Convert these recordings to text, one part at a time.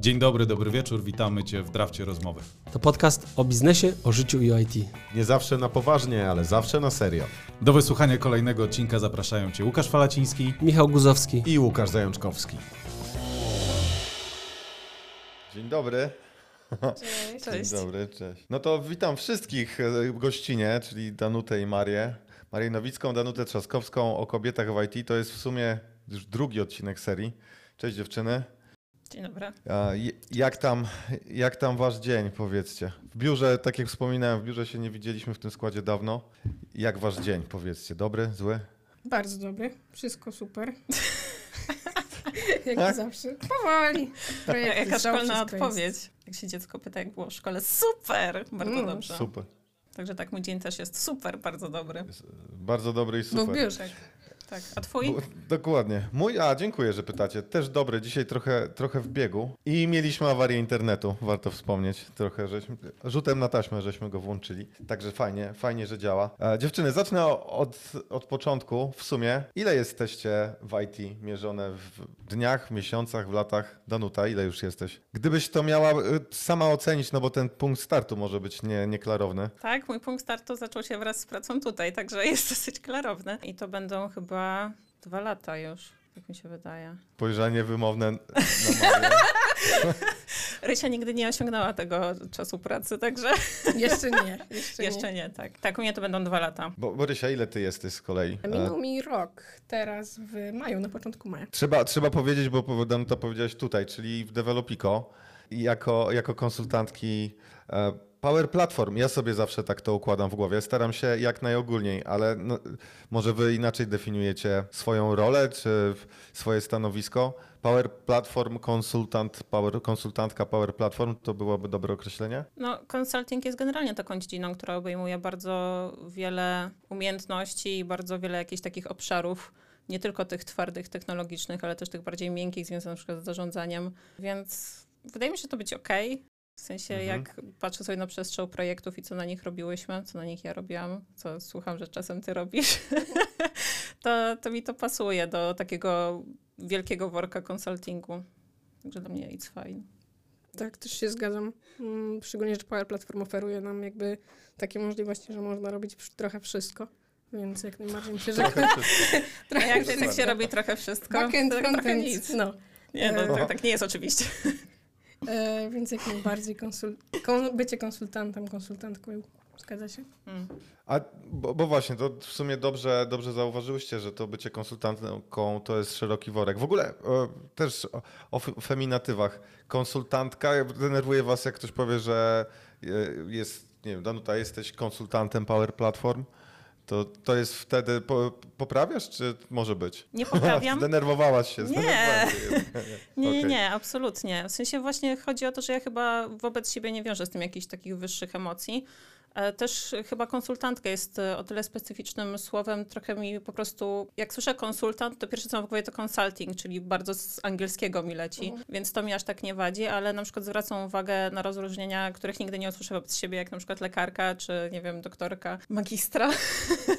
Dzień dobry, dobry wieczór, witamy Cię w Drafcie Rozmowy. To podcast o biznesie, o życiu i o IT. Nie zawsze na poważnie, ale zawsze na serio. Do wysłuchania kolejnego odcinka zapraszają Cię Łukasz Falaciński. Michał Guzowski. I Łukasz Zajączkowski. Dzień dobry. Cześć. Cześć. Dzień dobry, cześć. No to witam wszystkich e, gościnie, czyli Danutę i Marię. Marię Nowicką, Danutę Trzaskowską o kobietach w IT. To jest w sumie już drugi odcinek serii. Cześć dziewczyny. Dzień dobry. Jak tam, jak tam wasz dzień, powiedzcie? W biurze, tak jak wspominałem, w biurze się nie widzieliśmy w tym składzie dawno. Jak wasz dzień, powiedzcie? Dobry, zły? Bardzo dobry, wszystko super. Jak Tak? zawsze. Powoli. Projekty Jaka szkolna odpowiedź. Jak się dziecko pyta, jak było w szkole. Super! Bardzo Mm, dobrze. Super. Także tak, mój dzień też jest super, bardzo dobry. Bardzo dobry i Jest. Bo super. w biurze. Tak. A twój? Bu- Dokładnie. Mój, a dziękuję, że pytacie. Też dobry, dzisiaj trochę, trochę w biegu. I mieliśmy awarię internetu, warto wspomnieć. Trochę żeśmy, rzutem na taśmę żeśmy go włączyli. Także fajnie, fajnie, że działa. E, dziewczyny, zacznę od, od początku. W sumie, ile jesteście w IT mierzone w dniach, miesiącach, w latach? Danuta, ile już jesteś? Gdybyś to miała e, sama ocenić, no bo ten punkt startu może być nie, nieklarowny. Tak, mój punkt startu zaczął się wraz z pracą tutaj, także jest dosyć klarowny. I to będą chyba dwa lata już, jak mi się wydaje. Spojrzenie wymowne na. Rysia nigdy nie osiągnęła tego czasu pracy, także Jeszcze nie. Jeszcze, jeszcze nie, tak. Tak, u mnie to będą dwa lata. Bo, Borysia, ile ty jesteś z kolei? nie. E, Minął mi rok teraz w maju, na początku maja. Trzeba, trzeba powiedzieć, bo to powiedziałeś tutaj, czyli w Developico i jako, jako konsultantki e, Power Platform. Ja sobie zawsze tak to układam w głowie. Staram się jak najogólniej, ale no, może wy inaczej definiujecie swoją rolę czy swoje stanowisko. Power Platform, konsultant, power, konsultantka Power Platform to byłoby dobre określenie? No, consulting jest generalnie taką dziedziną, która obejmuje bardzo wiele umiejętności i bardzo wiele jakichś takich obszarów, nie tylko tych twardych, technologicznych, ale też tych bardziej miękkich, związanych na przykład z zarządzaniem. Więc wydaje mi się to być ok. W sensie, Mhm. jak patrzę sobie na przestrzał projektów i co na nich robiłyśmy, co na nich ja robiłam, co słucham, że czasem ty robisz, to, to mi to pasuje do takiego wielkiego worka konsultingu. Także dla mnie it's fine. Tak, też się zgadzam. Mm, Szczególnie, że Power Platform oferuje nam jakby takie możliwości, że można robić trochę wszystko. Więc jak najbardziej myślę, że Trochę jak tak się robi trochę wszystko, Backend, to trochę nic. no. Nie, no, E, tak, tak nie jest oczywiście. E, więc jak najbardziej konsul... kon... bycie konsultantem, konsultantką, zgadza się? Mm. A, bo, bo właśnie, to w sumie dobrze, dobrze zauważyłyście, że to bycie konsultantką to jest szeroki worek. W ogóle e, też o, o feminatywach. Konsultantka, denerwuje was, jak ktoś powie, że e, jest, nie wiem, Danuta, jesteś konsultantem Power Platform, to, to jest wtedy, po, poprawiasz, czy może być? Nie poprawiam. Zdenerwowałaś się. Nie. zdenerwowałaś. Nie, nie, Okej. nie, absolutnie. W sensie właśnie chodzi o to, że ja chyba wobec siebie nie wiążę z tym jakichś takich wyższych emocji. E, Też chyba konsultantka jest e, o tyle specyficznym słowem, trochę mi po prostu, jak słyszę konsultant, to pierwsze co mam w to consulting, czyli bardzo z angielskiego mi leci, więc to mi aż tak nie wadzi, ale na przykład zwracam uwagę na rozróżnienia, których nigdy nie usłyszę wobec siebie, jak na przykład lekarka, czy nie wiem, doktorka, magistra.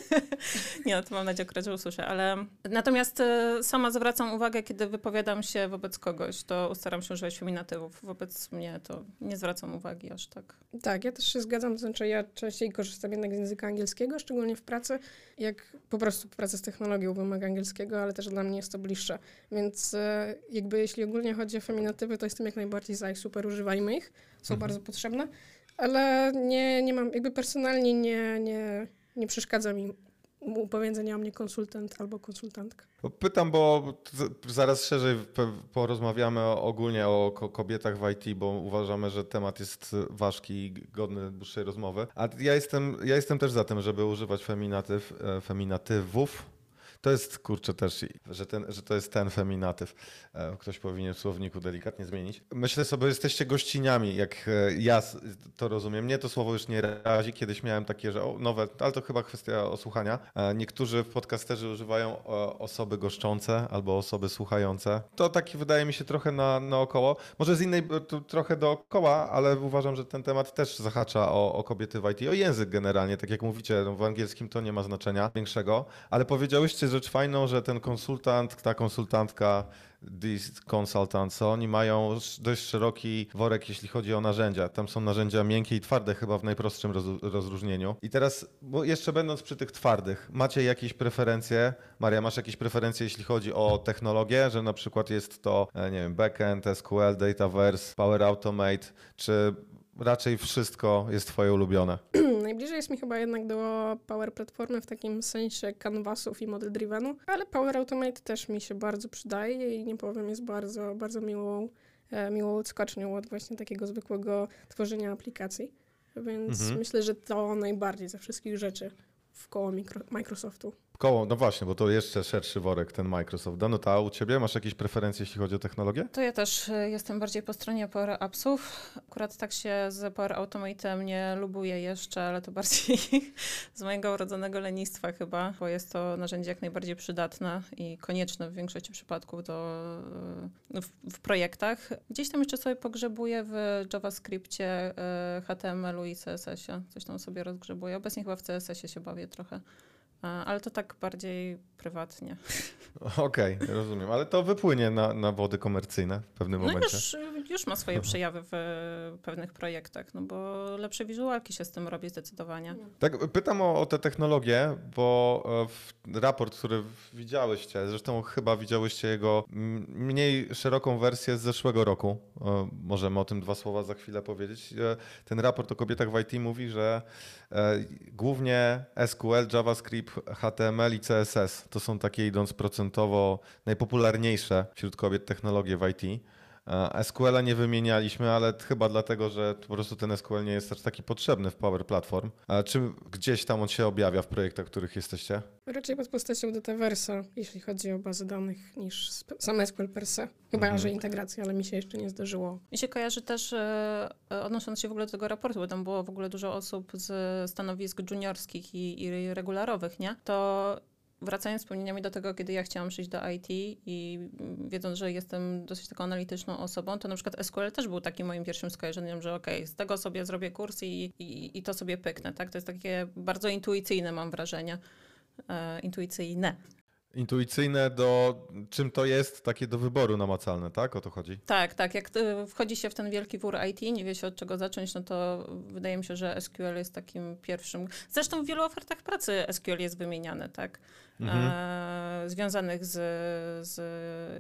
nie, no to mam nadzieję że usłyszę, ale natomiast e, sama zwracam uwagę, kiedy wypowiadam się wobec kogoś, to staram się używać feminatywów. Wobec mnie to nie zwracam uwagi aż tak. Tak, ja też się zgadzam, to znaczy ja częściej korzystam jednak z języka angielskiego, szczególnie w pracy, jak po prostu praca z technologią wymaga angielskiego, ale też dla mnie jest to bliższe. Więc e, jakby jeśli ogólnie chodzi o feminatywy, to jestem jak najbardziej za i super, używajmy ich, są Mhm. bardzo potrzebne, ale nie, nie mam, jakby personalnie nie, nie, nie przeszkadza mi powiedzenia o mnie konsultant albo konsultantka. Pytam, bo zaraz szerzej porozmawiamy ogólnie o ko- kobietach w IT, bo uważamy, że temat jest ważki i godny dłuższej rozmowy. A ja jestem, ja jestem też za tym, żeby używać feminatyw, e, feminatywów. To jest, kurczę, też, że, ten, że to jest ten feminatyw. E, Ktoś powinien w słowniku delikatnie zmienić. Myślę sobie, jesteście gościniami, jak e, ja to rozumiem. Mnie to słowo już nie razi. Kiedyś miałem takie, że o, nowe, ale to chyba kwestia osłuchania. E, Niektórzy podcasterzy używają osoby goszczące albo osoby słuchające. To taki wydaje mi się trochę na, naokoło. Może z innej trochę dookoła, ale uważam, że ten temat też zahacza o, o kobiety w IT, o język generalnie. Tak jak mówicie, no w angielskim to nie ma znaczenia większego, ale powiedziałyście rzecz fajną, że ten konsultant, ta konsultantka These Consultants, oni mają dość szeroki worek, jeśli chodzi o narzędzia. Tam są narzędzia miękkie i twarde, chyba w najprostszym roz, rozróżnieniu. I teraz, bo jeszcze będąc przy tych twardych, macie jakieś preferencje? Maria, masz jakieś preferencje, jeśli chodzi o technologię, że na przykład jest to, e, nie wiem, backend, SQL, Dataverse, Power Automate, czy raczej wszystko jest twoje ulubione? Najbliżej jest mi chyba jednak do Power Platformy w takim sensie canvasów i model drivenu, ale Power Automate też mi się bardzo przydaje i nie powiem, jest bardzo, bardzo miłą, e, miłą odskocznią od właśnie takiego zwykłego tworzenia aplikacji. Więc Mhm. myślę, że to najbardziej ze wszystkich rzeczy w koło Microsoftu. Koło, no właśnie, bo to jeszcze szerszy worek ten Microsoft. Danuta, a u ciebie masz jakieś preferencje, jeśli chodzi o technologię? To ja też y, jestem bardziej po stronie Power Appsów. Akurat tak się z Power Automatem nie lubuję jeszcze, ale to bardziej z mojego urodzonego lenistwa chyba, bo jest to narzędzie jak najbardziej przydatne i konieczne w większości przypadków do, y, w, w projektach. Gdzieś tam jeszcze sobie pogrzebuję w JavaScriptie, y, HTML-u i CSS-ie. Coś tam sobie rozgrzebuję. Obecnie chyba w CSS-ie się bawię trochę. Ale to tak bardziej prywatnie. Okej, rozumiem, ale to wypłynie na, na wody komercyjne w pewnym No momencie. już, już ma swoje przejawy w e, pewnych projektach, no bo lepsze wizualki się z tym robi zdecydowanie. Tak, pytam o, o te technologie, bo e, w raport, który widziałyście, zresztą chyba widziałyście jego mniej szeroką wersję z zeszłego roku. E, Możemy o tym dwa słowa za chwilę powiedzieć. Ten raport o kobietach w IT mówi, że głównie SQL, JavaScript, HTML i CSS to są takie idąc procentowo najpopularniejsze wśród kobiet technologie w IT. SQL-a nie wymienialiśmy, ale chyba dlatego, że po prostu ten SQL nie jest aż taki potrzebny w Power Platform. A czy gdzieś tam on się objawia w projektach, w których jesteście? Raczej pod postacią Dataversa, jeśli chodzi o bazę danych, niż sam SQL per se. Chyba, Mhm. że integracja, ale mi się jeszcze nie zdarzyło. Mi się kojarzy też, e, e, odnosząc się w ogóle do tego raportu, bo tam było w ogóle dużo osób z stanowisk juniorskich i, i regularowych, nie? To wracając wspomnieniami do tego, kiedy ja chciałam przyjść do IT i wiedząc, że jestem dosyć taką analityczną osobą, to na przykład SQL też był takim moim pierwszym skojarzeniem, że okej, z tego sobie zrobię kurs i, i, i to sobie pyknę, tak? To jest takie bardzo intuicyjne, mam wrażenie. E, intuicyjne. Intuicyjne do czym to jest, takie do wyboru namacalne, tak? O to chodzi. Tak, tak. Jak y, wchodzi się w ten wielki wór IT, nie wie się od czego zacząć, no to wydaje mi się, że SQL jest takim pierwszym. Zresztą w wielu ofertach pracy SQL jest wymieniany, tak? Mhm. E, związanych z, z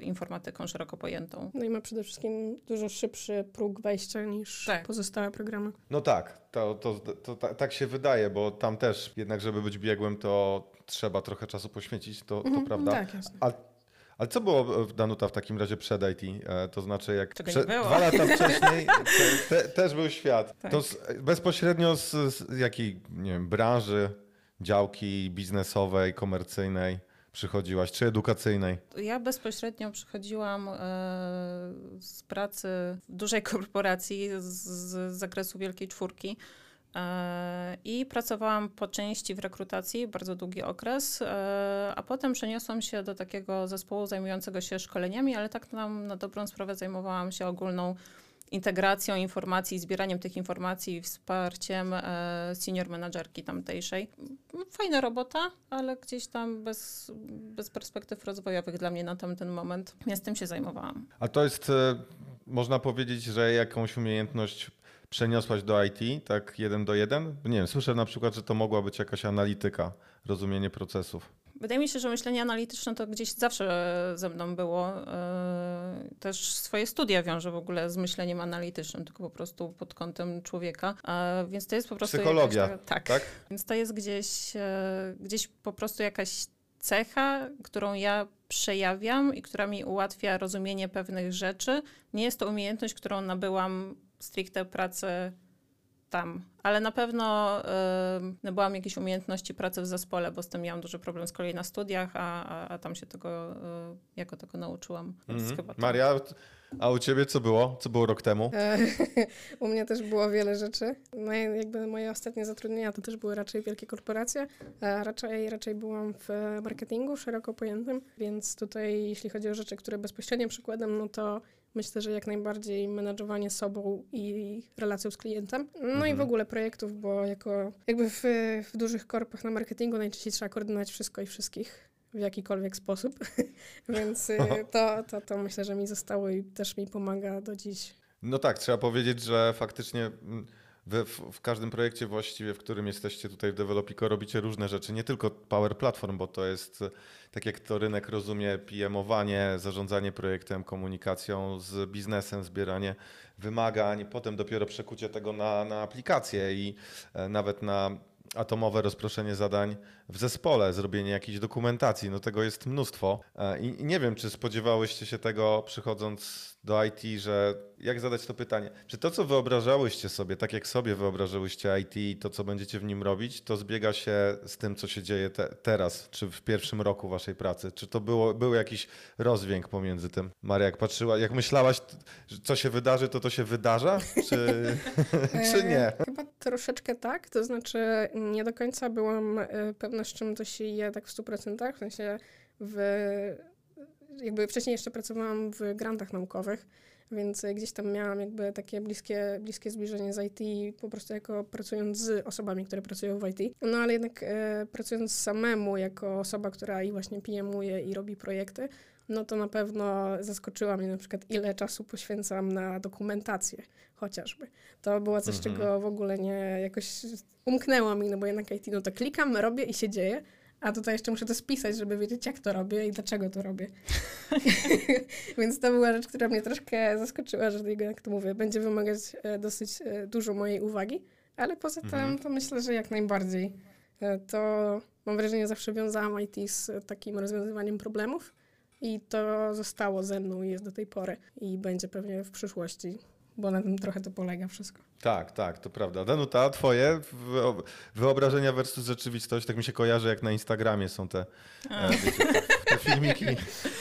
informatyką szeroko pojętą. No i ma przede wszystkim dużo szybszy próg wejścia niż Tak. pozostałe programy. No tak, to, to, to, ta- tak się wydaje, bo tam też jednak, żeby być biegłym, to trzeba trochę czasu poświęcić, to, to Mhm, prawda. Tak, jasne. A, ale co było w Danuta w takim razie przed IT? E, To znaczy, jak prze- dwa lata wcześniej te, te, też był świat. Tak. To z, bezpośrednio z, z jakiej, nie wiem, branży, działki biznesowej, komercyjnej przychodziłaś, czy edukacyjnej? Ja bezpośrednio przychodziłam e, z pracy w dużej korporacji z, zakresu Wielkiej Czwórki. e, I pracowałam po części w rekrutacji, bardzo długi okres, e, a potem przeniosłam się do takiego zespołu zajmującego się szkoleniami, ale tak nam na dobrą sprawę zajmowałam się ogólną integracją informacji, zbieraniem tych informacji i wsparciem e, senior menadżerki tamtejszej. Fajna robota, ale gdzieś tam bez, bez perspektyw rozwojowych dla mnie na tamten moment. Więc tym się zajmowałam. A to jest, e, można powiedzieć, że jakąś umiejętność przeniosłaś do IT, tak jeden do jeden? Nie wiem, słyszę na przykład, że to mogła być jakaś analityka, rozumienie procesów. Wydaje mi się, że myślenie analityczne to gdzieś zawsze ze mną było. Yy, Też swoje studia wiążę w ogóle z myśleniem analitycznym, tylko po prostu pod kątem człowieka. Więc to jest po prostu. Psychologia, jakaś tak. tak? Więc to jest gdzieś, e, gdzieś po prostu jakaś cecha, którą ja przejawiam i która mi ułatwia rozumienie pewnych rzeczy. Nie jest to umiejętność, którą nabyłam stricte pracy tam, ale na pewno y, nabyłam jakieś umiejętności pracy w zespole, bo z tym miałam duży problem z kolei na studiach, a, a, a tam się tego, y, jako tego nauczyłam. Mhm. chyba to- Maria, a u ciebie co było? Co było rok temu? E, U mnie też było wiele rzeczy. No, jakby moje ostatnie zatrudnienia to też były raczej wielkie korporacje. E, Raczej, raczej byłam w marketingu szeroko pojętym, więc tutaj jeśli chodzi o rzeczy, które bezpośrednio przykładam, no to myślę, że jak najbardziej menadżowanie sobą i relacją z klientem. No i Mhm. w ogóle projektów, bo jako jakby w, w dużych korpach na marketingu najczęściej trzeba koordynować wszystko i wszystkich. w jakikolwiek sposób, więc y, to, to, to myślę, że mi zostało i też mi pomaga do dziś. No tak, trzeba powiedzieć, że faktycznie mm, wy w, w każdym projekcie właściwie, w którym jesteście tutaj w Developico robicie różne rzeczy, nie tylko Power Platform, bo to jest, tak jak to rynek rozumie, PM-owanie, zarządzanie projektem, komunikacją z biznesem, zbieranie wymagań, potem dopiero przekucie tego na, na aplikację i e, nawet na atomowe rozproszenie zadań w zespole, zrobienie jakiejś dokumentacji. No tego jest mnóstwo. E, I, nie wiem, czy spodziewałyście się tego przychodząc do IT, że jak zadać to pytanie? Czy to, co wyobrażałyście sobie, tak jak sobie wyobrażałyście IT i to, co będziecie w nim robić, to zbiega się z tym, co się dzieje te, teraz, czy w pierwszym roku waszej pracy? Czy to było, był jakiś rozdźwięk pomiędzy tym? Maria, jak patrzyła, jak myślałaś, co się wydarzy, to to się wydarza? Czy, czy nie? E, chyba troszeczkę tak, to znaczy nie do końca byłam e, pewna, z czym to się je tak w 100%, w sensie w jakby wcześniej jeszcze pracowałam w grantach naukowych, więc gdzieś tam miałam jakby takie bliskie, bliskie zbliżenie z IT, po prostu jako pracując z osobami, które pracują w IT. No ale jednak e, pracując samemu jako osoba, która i właśnie PMuje i robi projekty, no to na pewno zaskoczyła mnie na przykład, ile czasu poświęcam na dokumentację chociażby. To było coś, mhm. czego w ogóle nie jakoś umknęło mi, no bo jednak IT, no to klikam, robię i się dzieje, a tutaj jeszcze muszę to spisać, żeby wiedzieć, jak to robię i dlaczego to robię. Więc to była rzecz, która mnie troszkę zaskoczyła, że jak to mówię, będzie wymagać e, dosyć e, dużo mojej uwagi, ale poza tym mhm. to myślę, że jak najbardziej. E, to mam wrażenie, zawsze wiązałam IT z takim rozwiązywaniem problemów i to zostało ze mną i jest do tej pory i będzie pewnie w przyszłości bo na tym trochę to polega wszystko. Tak, tak, to prawda. Danuta, twoje wyobrażenia versus rzeczywistość, tak mi się kojarzy, jak na Instagramie są te, e, wiecie, te, te filmiki.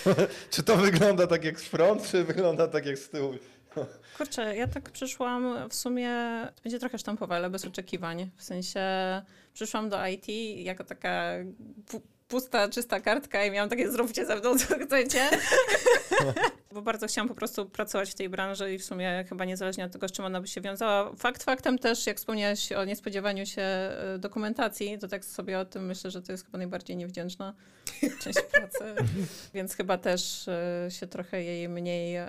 czy to wygląda tak jak z front, czy wygląda tak jak z tyłu? Kurczę, ja tak przyszłam w sumie, to będzie trochę sztampowe, ale bez oczekiwań. W sensie przyszłam do IT jako taka pusta, czysta kartka i miałam takie zróbcie ze mną, co chcecie. Bo bardzo chciałam po prostu pracować w tej branży i w sumie chyba niezależnie od tego, z czym ona by się wiązała. Fakt faktem też, jak wspomniałaś o niespodziewaniu się e, dokumentacji, to tak sobie o tym myślę, że to jest chyba najbardziej niewdzięczna część pracy. Więc chyba też e, się trochę jej mniej e,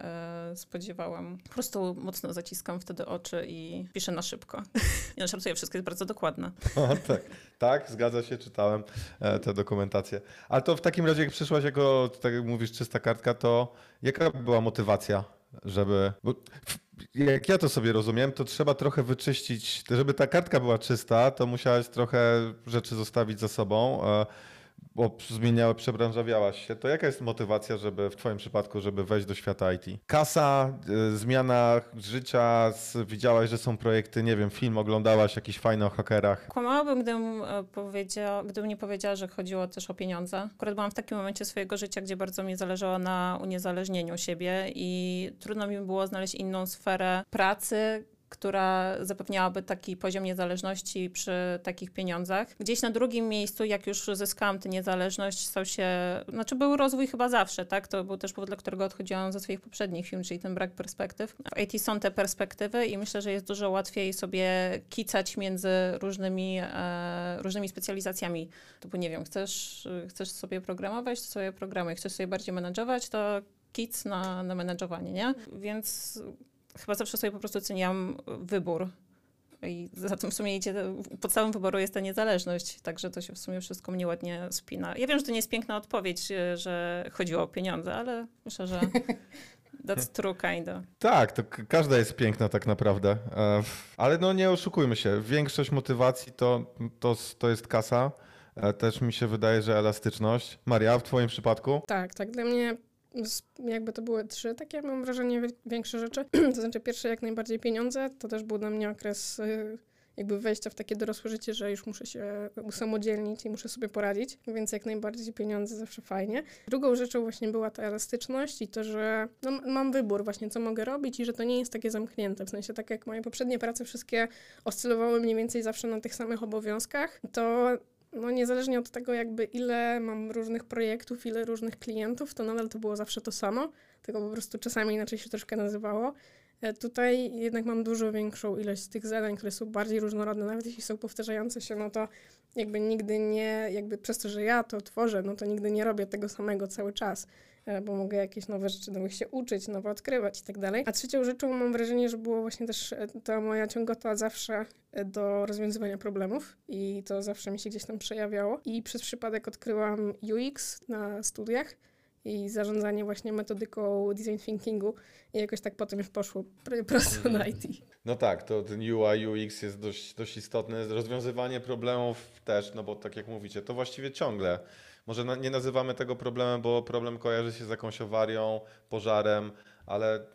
spodziewałam. Po prostu mocno zaciskam wtedy oczy i piszę na szybko. Nie no, wszystko jest bardzo dokładne. tak, tak, zgadza się, czytałem te dokumentacje. Ale to w takim razie, jak przyszłaś jako, tak jak mówisz, czysta kartka, to jaka była motywacja, żeby. Bo jak ja to sobie rozumiem, to trzeba trochę wyczyścić. Żeby ta kartka była czysta, to musiałeś trochę rzeczy zostawić za sobą. Zmieniała, przebranżawiałaś się, to jaka jest motywacja, żeby w Twoim przypadku, żeby wejść do świata IT? Kasa, y, zmiana życia, widziałaś, że są projekty, nie wiem, film oglądałaś jakiś fajny o hakerach? Kłamałabym, gdybym, e, gdybym nie powiedziała, że chodziło też o pieniądze. Akurat byłam w takim momencie swojego życia, gdzie bardzo mi zależało na uniezależnieniu siebie i trudno mi było znaleźć inną sferę pracy, która zapewniałaby taki poziom niezależności przy takich pieniądzach. Gdzieś na drugim miejscu, jak już zyskałam tę niezależność, stał się, znaczy był rozwój chyba zawsze, tak? To był też powód, dla którego odchodziłam ze swoich poprzednich firm, czyli ten brak perspektyw. W IT są te perspektywy i myślę, że jest dużo łatwiej sobie kicać między różnymi, e, różnymi specjalizacjami. Typu, nie wiem, chcesz, chcesz sobie programować, to sobie programuj. Chcesz sobie bardziej menedżować, to kic na, na menedżowanie, nie? Więc chyba zawsze sobie po prostu ceniłam wybór. I za tym w sumie idzie, podstawą wyboru jest ta niezależność, także to się w sumie wszystko mnie ładnie spina. Ja wiem, że to nie jest piękna odpowiedź, e, że chodziło o pieniądze, ale myślę, że that's true kinda. Tak, to każda jest piękna tak naprawdę, e, ale no nie oszukujmy się, większość motywacji to, to, to jest kasa, e, też mi się wydaje, że elastyczność. Maria, w twoim przypadku? Tak, tak, dla mnie jakby to były trzy takie, mam wrażenie, większe rzeczy. to znaczy pierwsze jak najbardziej pieniądze, to też był dla mnie okres y, jakby wejścia w takie dorosłe życie, że już muszę się usamodzielnić i muszę sobie poradzić, więc jak najbardziej pieniądze zawsze fajnie. Drugą rzeczą właśnie była ta elastyczność i to, że no, mam wybór właśnie, co mogę robić i że to nie jest takie zamknięte, w sensie tak jak moje poprzednie prace wszystkie oscylowały mniej więcej zawsze na tych samych obowiązkach, to no niezależnie od tego, jakby ile mam różnych projektów, ile różnych klientów, to nadal to było zawsze to samo, tylko po prostu czasami inaczej się troszkę nazywało. E, tutaj jednak mam dużo większą ilość tych zadań, które są bardziej różnorodne, nawet jeśli są powtarzające się, no to jakby nigdy nie, jakby przez to, że ja to tworzę, no to nigdy nie robię tego samego cały czas, bo mogę jakieś nowe rzeczy nowych się uczyć, nowe odkrywać i tak dalej. A trzecią rzeczą mam wrażenie, że było właśnie też e, ta moja ciągota zawsze e, do rozwiązywania problemów i to zawsze mi się gdzieś tam przejawiało. I przez przypadek odkryłam UX na studiach i zarządzanie właśnie metodyką design thinkingu i jakoś tak potem już poszło pr- prosto na IT. No tak, to ten UI, UX jest dość, dość istotny. Rozwiązywanie problemów też, no bo tak jak mówicie, to właściwie ciągle. Może na, nie nazywamy tego problemem, bo problem kojarzy się z jakąś awarią, pożarem, ale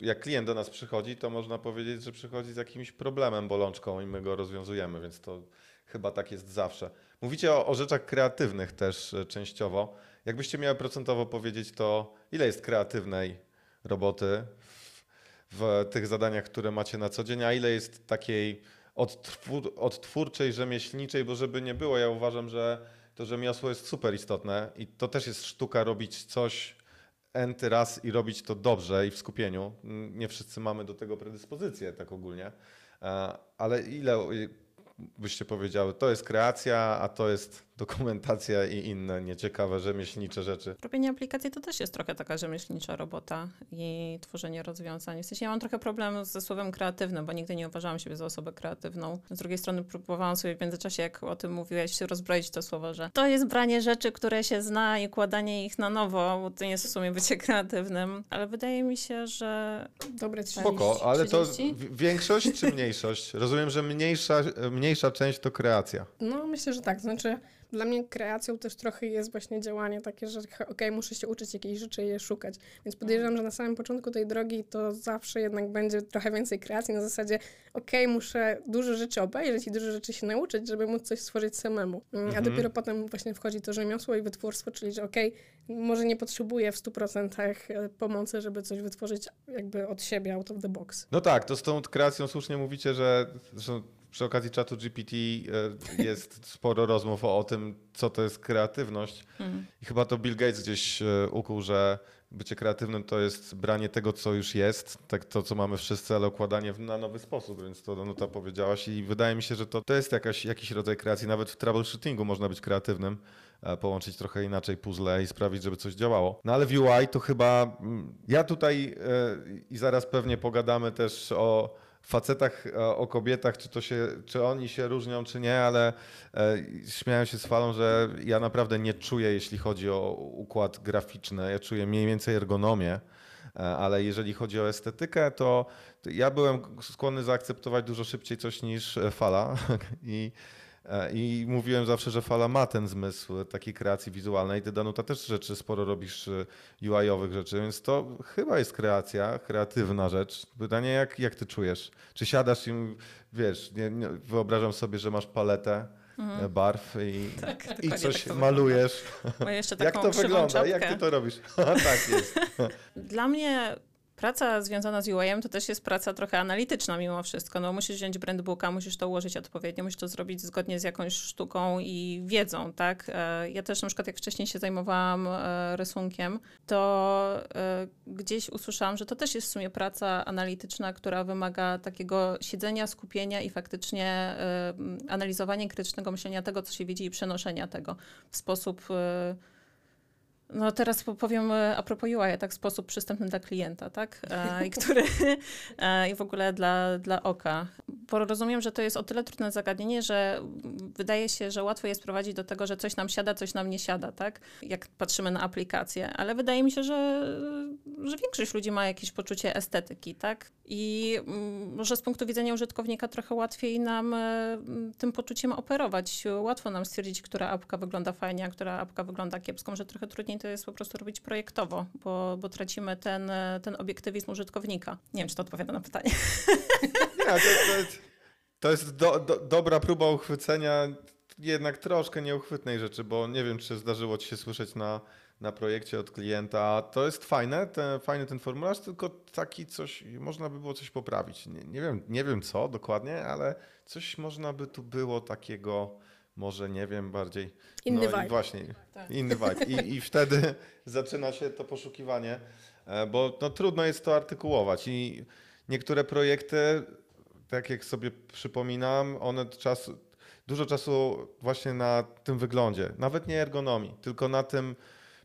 jak klient do nas przychodzi, to można powiedzieć, że przychodzi z jakimś problemem, bolączką i my go rozwiązujemy, więc to chyba tak jest zawsze. Mówicie o, o rzeczach kreatywnych też e, częściowo. Jakbyście miały procentowo powiedzieć, to ile jest kreatywnej roboty w, w tych zadaniach, które macie na co dzień, a ile jest takiej odtwór, odtwórczej, rzemieślniczej, bo żeby nie było, ja uważam, że to rzemiosło jest super istotne i to też jest sztuka robić coś enty raz i robić to dobrze i w skupieniu. Nie wszyscy mamy do tego predyspozycję tak ogólnie, E, ale ile byście powiedziały, to jest kreacja, a to jest dokumentacja i inne nieciekawe rzemieślnicze rzeczy. Robienie aplikacji to też jest trochę taka rzemieślnicza robota i tworzenie rozwiązań. W sensie ja mam trochę problem ze słowem kreatywnym, bo nigdy nie uważałam siebie za osobę kreatywną. Z drugiej strony próbowałam sobie w międzyczasie, jak o tym mówiłeś, rozbroić to słowo, że to jest branie rzeczy, które się zna i układanie ich na nowo, bo to nie jest w sumie bycie kreatywnym. Ale wydaje mi się, że Dobre 30. Spoko, ale to 30? w- większość czy mniejszość? Rozumiem, że mniejsza, mniejsza część to kreacja. No, myślę, że tak. Znaczy, dla mnie kreacją też trochę jest właśnie działanie takie, że okej, muszę się uczyć jakiejś rzeczy i je szukać. Więc podejrzewam, że na samym początku tej drogi to zawsze jednak będzie trochę więcej kreacji na zasadzie, okej, muszę dużo rzeczy obejrzeć i dużo rzeczy się nauczyć, żeby móc coś stworzyć samemu. Mm, A Mhm. dopiero potem właśnie wchodzi to rzemiosło i wytwórstwo, czyli że okej, może nie potrzebuję w 100% e, pomocy, żeby coś wytworzyć jakby od siebie, out of the box. No tak, to z tą kreacją słusznie mówicie, że zresztą przy okazji czatu GPT e, jest sporo rozmów o, tym, co to jest kreatywność. mm, I chyba to Bill Gates gdzieś e, ukuł, że bycie kreatywnym to jest branie tego, co już jest, tak to, co mamy wszyscy, ale układanie na nowy sposób, więc to Danuta powiedziałaś i wydaje mi się, że to, to jest jakaś, jakiś rodzaj kreacji. Nawet w troubleshootingu można być kreatywnym, e, połączyć trochę inaczej puzzle i sprawić, żeby coś działało. No ale w UI to chyba, mm, ja tutaj i zaraz pewnie pogadamy też o facetach, e, o kobietach, czy, to się, czy oni się różnią, czy nie, ale e, śmiałem się z falą, że ja naprawdę nie czuję, jeśli chodzi o układ graficzny, ja czuję mniej więcej ergonomię, e, ale jeżeli chodzi o estetykę, to, ja byłem skłonny zaakceptować dużo szybciej coś niż fala. I i mówiłem zawsze, że fala ma ten zmysł takiej kreacji wizualnej. Ty, Danuta, też rzeczy sporo robisz e, UI-owych rzeczy, więc to chyba jest kreacja, kreatywna rzecz. Pytanie, jak, jak ty czujesz? Czy siadasz i wiesz, nie, nie, wyobrażam sobie, że masz paletę e, barw i, tak, i dokładnie coś tak to malujesz. Ma jeszcze Jak taką to krzywą wygląda? Jak czapkę. ty to robisz? tak jest. Dla mnie praca związana z UI-em to też jest praca trochę analityczna mimo wszystko. No, musisz wziąć brandbooka, musisz to ułożyć odpowiednio, musisz to zrobić zgodnie z jakąś sztuką i wiedzą, tak? E, Ja też na przykład jak wcześniej się zajmowałam e, rysunkiem, to e, gdzieś usłyszałam, że to też jest w sumie praca analityczna, która wymaga takiego siedzenia, skupienia i faktycznie analizowania krytycznego myślenia tego, co się widzi i przenoszenia tego w sposób no teraz po- powiem e, a propos UI, tak, sposób przystępny dla klienta, tak, e, i który, e, i w ogóle dla, dla oka. Bo rozumiem, że to jest o tyle trudne zagadnienie, że wydaje się, że łatwo jest prowadzić do tego, że coś nam siada, coś nam nie siada, tak, jak patrzymy na aplikacje, ale wydaje mi się, że, że większość ludzi ma jakieś poczucie estetyki, tak, i mm, może z punktu widzenia użytkownika trochę łatwiej nam e, tym poczuciem operować. Łatwo nam stwierdzić, która apka wygląda fajnie, a która apka wygląda kiepsko, może trochę trudniej to jest po prostu robić projektowo, bo, bo tracimy ten, e, ten obiektywizm użytkownika. Nie wiem, czy to odpowiada na pytanie. Nie, to, to, to jest do, do, dobra próba uchwycenia jednak troszkę nieuchwytnej rzeczy, bo nie wiem, czy zdarzyło ci się słyszeć na, na projekcie od klienta. To jest fajne, ten, fajny ten formularz, tylko taki coś, można by było coś poprawić. Nie, nie, wiem, nie wiem co dokładnie, ale coś można by tu było takiego, może nie wiem, bardziej... Inny no, vibe. I właśnie, Tak. inny vibe. I, I wtedy zaczyna się to poszukiwanie, e, bo no, trudno jest to artykułować i niektóre projekty, tak jak sobie przypominam, one czas, dużo czasu właśnie na tym wyglądzie, nawet nie ergonomii, tylko na tym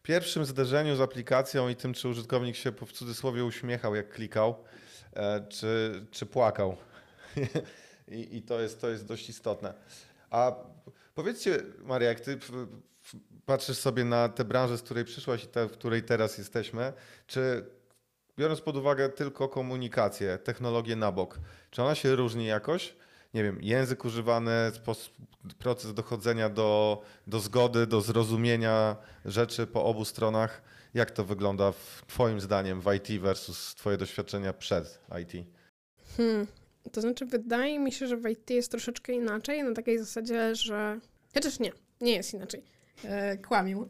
pierwszym zderzeniu z aplikacją i tym, czy użytkownik się w cudzysłowie uśmiechał, jak klikał, e, czy, czy płakał. I, I, to, jest, to jest dość istotne. A powiedzcie, Maria, jak ty patrzysz sobie na tę branżę, z której przyszłaś i tę, w której teraz jesteśmy, czy biorąc pod uwagę tylko komunikację, technologię na bok, czy ona się różni jakoś? Nie wiem, język używany, proces dochodzenia do, do zgody, do zrozumienia rzeczy po obu stronach. Jak to wygląda w, Twoim zdaniem w IT versus Twoje doświadczenia przed IT? Hmm. To znaczy, wydaje mi się, że w IT jest troszeczkę inaczej, na takiej zasadzie, że. Chociaż nie, nie jest inaczej. E, kłamił.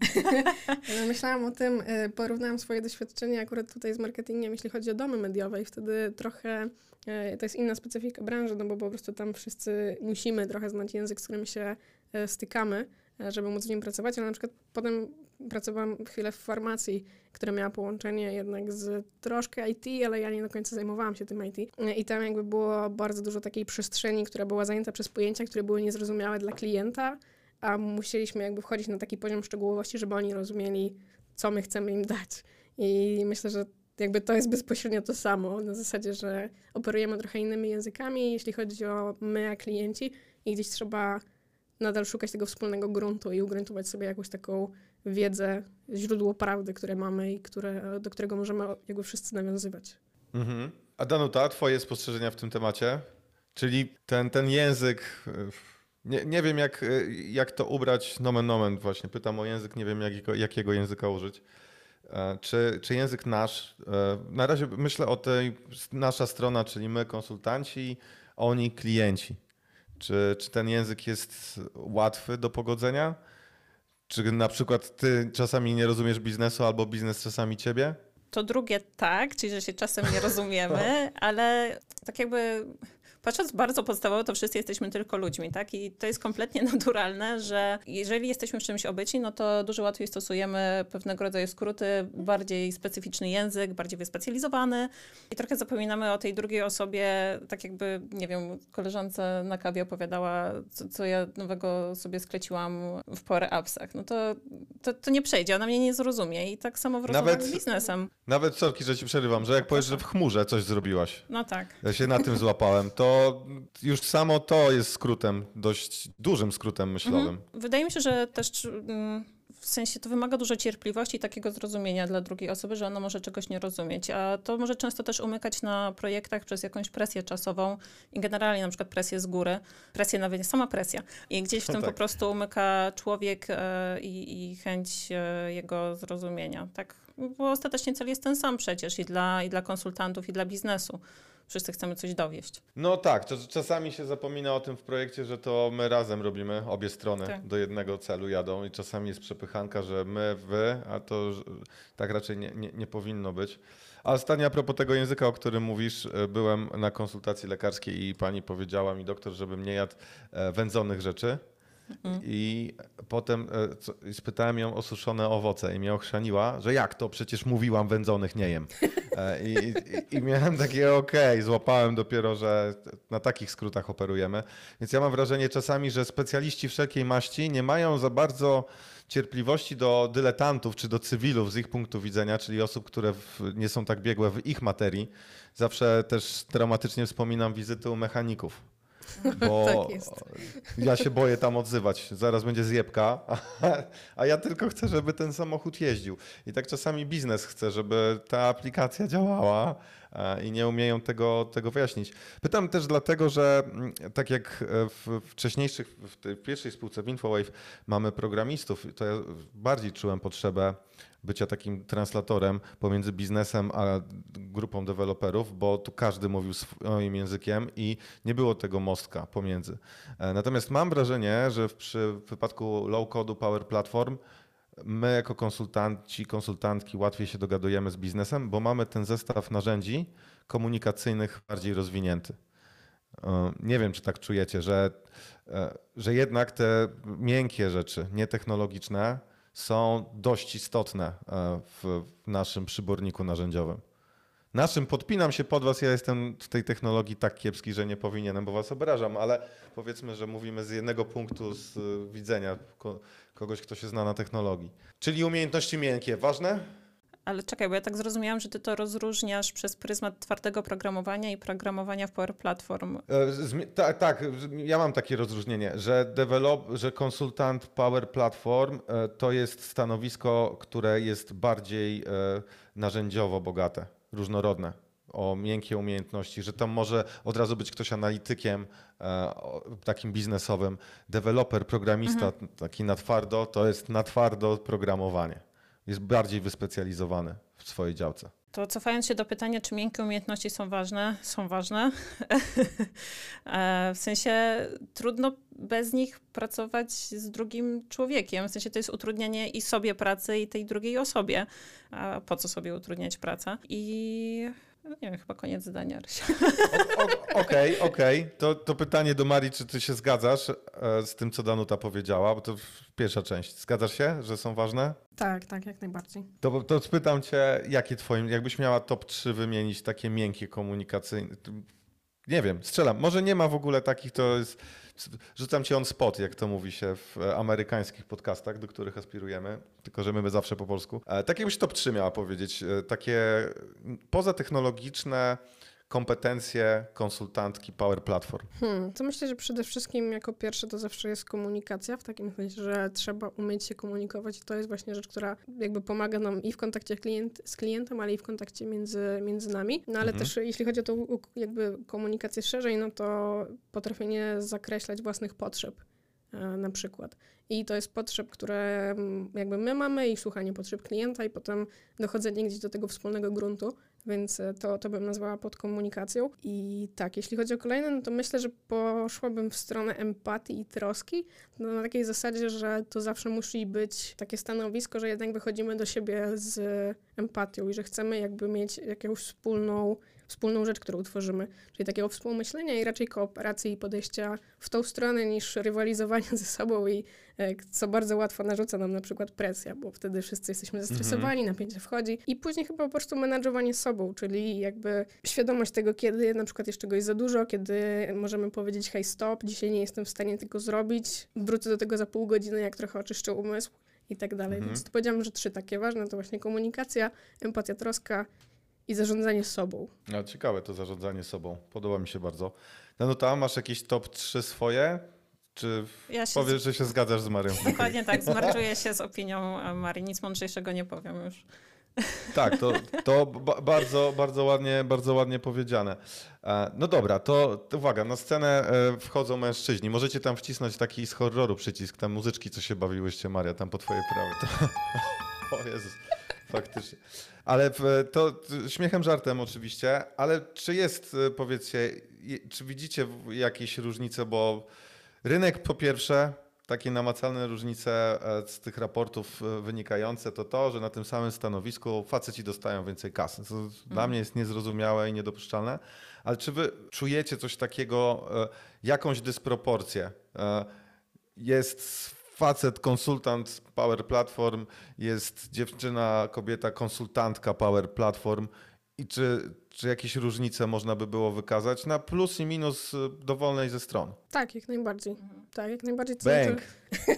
Myślałam o tym, e, porównałam swoje doświadczenie akurat tutaj z marketingiem, jeśli chodzi o domy mediowe i wtedy trochę e, to jest inna specyfika branży, no bo po prostu tam wszyscy musimy trochę znać język, z którym się e, stykamy, e, żeby móc z nim pracować, ale na przykład potem pracowałam chwilę w farmacji, która miała połączenie jednak z troszkę IT, ale ja nie do końca zajmowałam się tym IT. I tam jakby było bardzo dużo takiej przestrzeni, która była zajęta przez pojęcia, które były niezrozumiałe dla klienta, a musieliśmy jakby wchodzić na taki poziom szczegółowości, żeby oni rozumieli, co my chcemy im dać. I myślę, że jakby to jest bezpośrednio to samo, na zasadzie, że operujemy trochę innymi językami, jeśli chodzi o my, a klienci i gdzieś trzeba nadal szukać tego wspólnego gruntu i ugruntować sobie jakąś taką wiedzę, źródło prawdy, które mamy i które, do którego możemy jakby wszyscy nawiązywać. Mhm. A Danuta, twoje spostrzeżenia w tym temacie? Czyli ten, ten język, nie, nie wiem jak, jak to ubrać nomen nomen właśnie, pytam o język, nie wiem jakiego, jakiego języka użyć. E, czy, czy język nasz, e, na razie myślę o tej, nasza strona, czyli my konsultanci, oni klienci. Czy, czy ten język jest łatwy do pogodzenia? Czy na przykład ty czasami nie rozumiesz biznesu albo biznes czasami ciebie? To drugie tak, czyli że się czasem nie rozumiemy, ale tak jakby patrząc bardzo podstawowo, to wszyscy jesteśmy tylko ludźmi, tak? I to jest kompletnie naturalne, że jeżeli jesteśmy w czymś obyci, no to dużo łatwiej stosujemy pewnego rodzaju skróty, bardziej specyficzny język, bardziej wyspecjalizowany i trochę zapominamy o tej drugiej osobie, tak jakby, nie wiem, koleżance na kawie opowiadała, co, co ja nowego sobie skleciłam w Power Appsach. No to, to, to, nie przejdzie, ona mnie nie zrozumie i tak samo w rozmowach z biznesem. Nawet, sorki, że ci przerywam, że jak powiesz, że w chmurze coś zrobiłaś. No tak. Ja się na tym złapałem, to już samo to jest skrótem, dość dużym skrótem myślowym. Mhm. Wydaje mi się, że też mm, w sensie to wymaga dużo cierpliwości i takiego zrozumienia dla drugiej osoby, że ona może czegoś nie rozumieć, a to może często też umykać na projektach przez jakąś presję czasową i generalnie na przykład presję z góry, presję nawet sama presja i gdzieś w tym tak. po prostu umyka człowiek e, i, i chęć e, jego zrozumienia, tak? Bo ostatecznie cel jest ten sam przecież i dla, i dla konsultantów i dla biznesu wszyscy chcemy coś dowieść. No tak, czasami się zapomina o tym w projekcie, że to my razem robimy, obie strony tak. do jednego celu jadą i czasami jest przepychanka, że my, wy, a to tak raczej nie, nie, nie powinno być. A ostatnio a propos tego języka, o którym mówisz, e, byłem na konsultacji lekarskiej i pani powiedziała mi doktor, żebym nie jadł e, wędzonych rzeczy. Mhm. I potem e, spytałem ją o suszone owoce i mnie ochrzaniła, że jak to, przecież mówiłam wędzonych nie jem. E, I, i, i miałem takie okej, okay, złapałem dopiero, że na takich skrótach operujemy. Więc ja mam wrażenie czasami, że specjaliści wszelkiej maści nie mają za bardzo cierpliwości do dyletantów czy do cywilów z ich punktu widzenia, czyli osób, które w, nie są tak biegłe w ich materii. Zawsze też traumatycznie wspominam wizyty u mechaników bo tak ja się boję tam odzywać. Zaraz będzie zjebka, a, ja tylko chcę, żeby ten samochód jeździł. I tak czasami biznes chce, żeby ta aplikacja działała i nie umieją tego, tego wyjaśnić. Pytam też dlatego, że mm, tak jak w wcześniejszych, w tej pierwszej spółce w Infowave mamy programistów, to ja bardziej czułem potrzebę bycia takim translatorem pomiędzy biznesem a grupą deweloperów, bo tu każdy mówił swoim językiem i nie było tego mostka pomiędzy. E, natomiast mam wrażenie, że w, przy w wypadku low-codu Power Platform my jako konsultanci, konsultantki łatwiej się dogadujemy z biznesem, bo mamy ten zestaw narzędzi komunikacyjnych bardziej rozwinięty. E, nie wiem, czy tak czujecie, że, e, że jednak te miękkie rzeczy, nietechnologiczne, są dość istotne e, w naszym przyborniku narzędziowym. naszym, podpinam się pod was, ja jestem w tej technologii tak kiepski, że nie powinienem, bo was obrażam, ale powiedzmy, że mówimy z jednego punktu z y, widzenia ko- kogoś, kto się zna na technologii. Czyli umiejętności miękkie, ważne? Ale czekaj, bo ja tak zrozumiałam, że ty to rozróżniasz przez pryzmat twardego programowania i programowania w Power Platform. E, zmi- Tak, tak, ja mam takie rozróżnienie, że, develop, że konsultant Power Platform e, to jest stanowisko, które jest bardziej e, narzędziowo bogate, różnorodne, o miękkie umiejętności, że tam może od razu być ktoś analitykiem takim biznesowym, deweloper, programista taki na twardo, to jest na twardo programowanie. Jest bardziej wyspecjalizowany w swojej działce. To cofając się do pytania, czy miękkie umiejętności są ważne, są ważne. E, w sensie trudno bez nich pracować z drugim człowiekiem. W sensie to jest utrudnianie i sobie pracy, i tej drugiej osobie. A po co sobie utrudniać pracę? I no nie wiem, chyba koniec zdania. Rysia. Okej, okej. To, to pytanie do Marii, czy ty się zgadzasz e, z tym, co Danuta powiedziała, bo to pierwsza część. Zgadzasz się, że są ważne? Tak, tak, jak najbardziej. To, to spytam cię, jakie twoim, jakbyś miała top 3 wymienić takie miękkie komunikacyjne, nie wiem, strzelam, może nie ma w ogóle takich, to jest, rzucam ci on spot, jak to mówi się w e, amerykańskich podcastach, do których aspirujemy, tylko że my zawsze po polsku. E, Tak jakbyś top 3 miała powiedzieć, e, takie pozatechnologiczne kompetencje konsultantki Power Platform. Hmm, to myślę, że przede wszystkim jako pierwsze to zawsze jest komunikacja, w takim sensie, że trzeba umieć się komunikować i to jest właśnie rzecz, która jakby pomaga nam i w kontakcie klient, z klientem, ale i w kontakcie między, między nami. No ale Mhm. też jeśli chodzi o tą jakby komunikację szerzej, no to potrafienie zakreślać własnych potrzeb e, na przykład. I to jest potrzeb, które mm, jakby my mamy i słuchanie potrzeb klienta i potem dochodzenie gdzieś do tego wspólnego gruntu, więc e, to, to bym nazwała pod komunikacją. I tak, jeśli chodzi o kolejne, no to myślę, że poszłabym w stronę empatii i troski, no na takiej zasadzie, że to zawsze musi być takie stanowisko, że jednak wychodzimy do siebie z empatią i że chcemy jakby mieć jakąś wspólną, wspólną rzecz, którą tworzymy, czyli takiego współmyślenia i raczej kooperacji i podejścia w tą stronę niż rywalizowania ze sobą i e, co bardzo łatwo narzuca nam na przykład presja, bo wtedy wszyscy jesteśmy zestresowani, napięcie wchodzi i później chyba po prostu menadżowanie sobą, czyli jakby świadomość tego, kiedy na przykład jest czegoś za dużo, kiedy możemy powiedzieć hej stop, dzisiaj nie jestem w stanie tego zrobić, wrócę do tego za pół godziny, jak trochę oczyszczę umysł i tak dalej. Mhm. Więc to powiedziałam, że trzy takie ważne to właśnie komunikacja, empatia, troska i zarządzanie sobą. No, ciekawe to zarządzanie sobą. Podoba mi się bardzo. Danuta, masz jakieś top 3 swoje? Czy Ja powiesz, że się zgadzasz z Marią? Dokładnie tak, zmarczuję się z opinią e, Marii. Nic mądrzejszego nie powiem już. Tak, to, to ba- bardzo, bardzo, ładnie, bardzo ładnie powiedziane. E, No dobra, to, to uwaga, na scenę e, wchodzą mężczyźni. Możecie tam wcisnąć taki z horroru przycisk, tam muzyczki, co się bawiłyście, Maria, tam po twojej prawej. To... O Jezus, faktycznie. Ale to śmiechem, żartem oczywiście, ale czy jest, e, powiedzcie, czy widzicie jakieś różnice, bo rynek po pierwsze, takie namacalne różnice e, z tych raportów e, wynikające to to, że na tym samym stanowisku faceci dostają więcej kasy. To dla mnie jest niezrozumiałe i niedopuszczalne. Ale czy wy czujecie coś takiego, e, jakąś dysproporcję? Jest facet, konsultant Power Platform, jest dziewczyna, kobieta, konsultantka Power Platform. I czy, czy jakieś różnice można by było wykazać na plus i minus e, dowolnej ze stron? Tak, jak najbardziej. Tak, jak najbardziej. To, Bęk.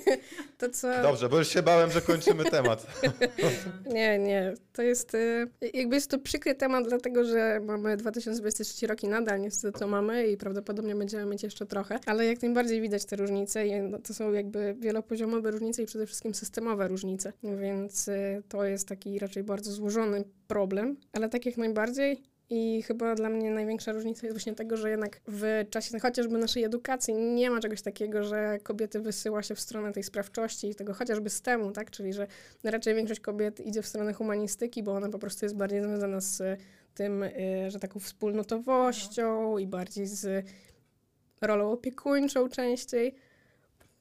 to co... Dobrze, bo już się bałem, że kończymy temat. Nie, nie. To jest y, jakby jest to przykry temat, dlatego że mamy 2023 rok i nadal niestety to mamy i prawdopodobnie będziemy mieć jeszcze trochę, ale jak najbardziej widać te różnice i no, to są jakby wielopoziomowe różnice i przede wszystkim systemowe różnice, więc y, to jest taki raczej bardzo złożony problem, ale tak jak najbardziej i chyba dla mnie największa różnica jest właśnie tego, że jednak w czasie chociażby naszej edukacji nie ma czegoś takiego, że kobiety wysyła się w stronę tej sprawczości i tego chociażby STEMu, tak? Czyli że raczej większość kobiet idzie w stronę humanistyki, bo ona po prostu jest bardziej związana z tym, y, że taką wspólnotowością i bardziej z rolą opiekuńczą częściej.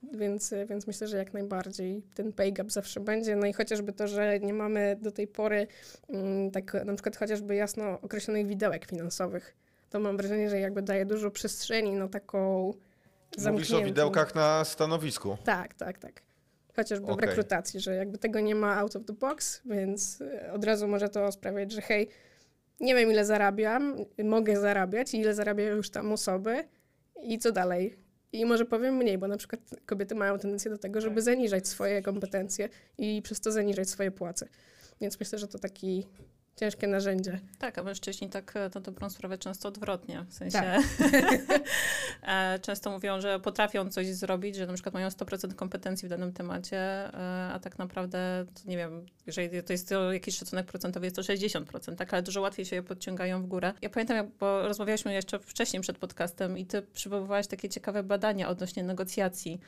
Więc, y, więc myślę, że jak najbardziej ten pay gap zawsze będzie. No i chociażby to, że nie mamy do tej pory mm, tak na przykład chociażby jasno określonych widełek finansowych, to mam wrażenie, że jakby daje dużo przestrzeni na taką Mówisz o zamkniętą... widełkach na stanowisku. Tak, tak, tak. Chociażby w Okej. rekrutacji, że jakby tego nie ma out of the box, więc y, od razu może to sprawiać, że hej, nie wiem ile zarabiam, mogę zarabiać i ile zarabiają już tam osoby i co dalej. I może powiem mniej, bo na przykład kobiety mają tendencję do tego, żeby zaniżać swoje kompetencje i przez to zaniżać swoje płace. Więc myślę, że to taki ciężkie narzędzie. Tak, a mężczyźni tak e, na dobrą sprawę często odwrotnie. W sensie Tak. e, często mówią, że potrafią coś zrobić, że na przykład mają 100% kompetencji w danym temacie, e, a tak naprawdę, to nie wiem, jeżeli to jest to jakiś szacunek procentowy, jest to 60%, tak, ale dużo łatwiej się je podciągają w górę. Ja pamiętam, jak, bo rozmawialiśmy jeszcze wcześniej przed podcastem i ty przywoływałaś takie ciekawe badania odnośnie negocjacji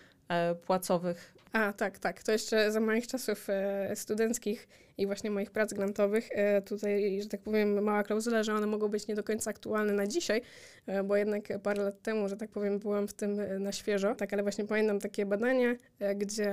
płacowych. A, tak, tak. To jeszcze za moich czasów e, studenckich i właśnie moich prac grantowych. E, tutaj, że tak powiem, mała klauzula, że one mogą być nie do końca aktualne na dzisiaj, e, bo jednak parę lat temu, że tak powiem, byłam w tym na świeżo. Tak, ale właśnie pamiętam takie badanie, e, gdzie